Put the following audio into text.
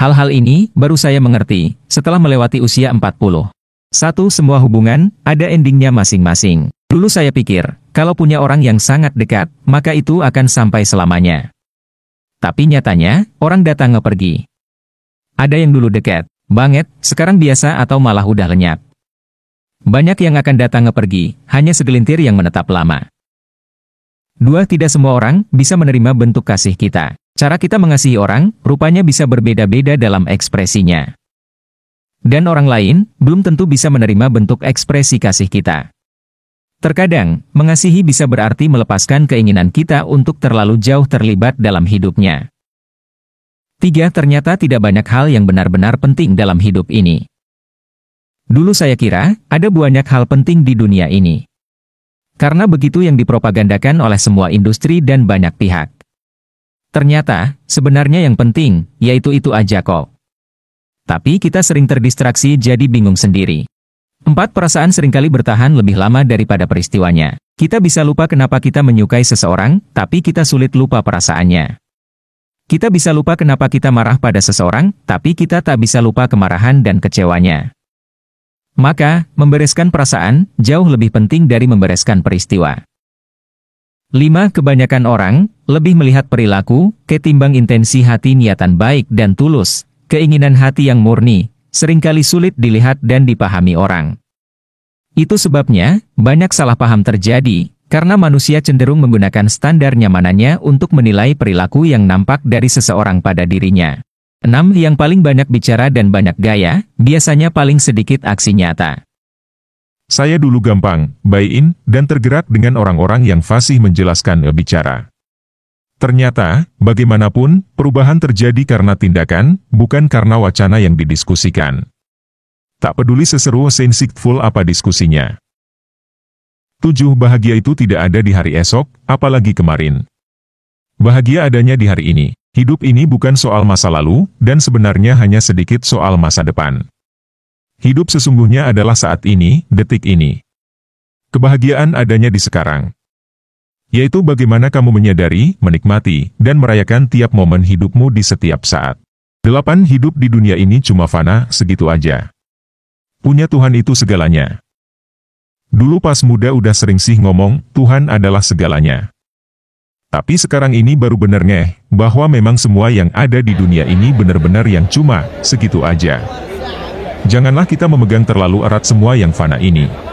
Hal-hal ini baru saya mengerti setelah melewati usia 40. Satu, semua hubungan ada endingnya masing-masing. Dulu saya pikir, kalau punya orang yang sangat dekat, maka itu akan sampai selamanya. Tapi nyatanya, orang datang ngepergi. Ada yang dulu dekat, banget, sekarang biasa atau malah udah lenyap. Banyak yang akan datang ngepergi, hanya segelintir yang menetap lama. Dua, tidak semua orang bisa menerima bentuk kasih kita. Cara kita mengasihi orang, rupanya bisa berbeda-beda dalam ekspresinya. Dan orang lain, belum tentu bisa menerima bentuk ekspresi kasih kita. Terkadang, mengasihi bisa berarti melepaskan keinginan kita untuk terlalu jauh terlibat dalam hidupnya. Tiga, ternyata tidak banyak hal yang benar-benar penting dalam hidup ini. Dulu saya kira, ada banyak hal penting di dunia ini. Karena begitu yang dipropagandakan oleh semua industri dan banyak pihak. Ternyata, sebenarnya yang penting, yaitu itu aja kok. Tapi kita sering terdistraksi jadi bingung sendiri. Empat perasaan sering kali bertahan lebih lama daripada peristiwanya. Kita bisa lupa kenapa kita menyukai seseorang, tapi kita sulit lupa perasaannya. Kita bisa lupa kenapa kita marah pada seseorang, tapi kita tak bisa lupa kemarahan dan kecewanya. Maka, membereskan perasaan jauh lebih penting dari membereskan peristiwa. 5. Kebanyakan orang lebih melihat perilaku ketimbang intensi hati niatan baik dan tulus. Keinginan hati yang murni sering kali sulit dilihat dan dipahami orang. Itu sebabnya banyak salah paham terjadi karena manusia cenderung menggunakan standar nyamanannya untuk menilai perilaku yang nampak dari seseorang pada dirinya. 6. Yang paling banyak bicara dan banyak gaya, biasanya paling sedikit aksi nyata. Saya dulu gampang, buy-in, dan tergerak dengan orang-orang yang fasih menjelaskan bicara. Ternyata, bagaimanapun, perubahan terjadi karena tindakan, bukan karena wacana yang didiskusikan. Tak peduli seseru sensitful apa diskusinya. Tujuh bahagia itu tidak ada di hari esok, apalagi kemarin. Bahagia adanya di hari ini. Hidup ini bukan soal masa lalu, dan sebenarnya hanya sedikit soal masa depan. Hidup sesungguhnya adalah saat ini, detik ini. Kebahagiaan adanya di sekarang. Yaitu bagaimana kamu menyadari, menikmati, dan merayakan tiap momen hidupmu di setiap saat. Delapan hidup di dunia ini cuma fana, segitu aja. Punya Tuhan itu segalanya. Dulu pas muda udah sering sih ngomong, Tuhan adalah segalanya. Tapi sekarang ini baru bener ngeh, bahwa memang semua yang ada di dunia ini benar-benar yang cuma, segitu aja. Janganlah kita memegang terlalu erat semua yang fana ini.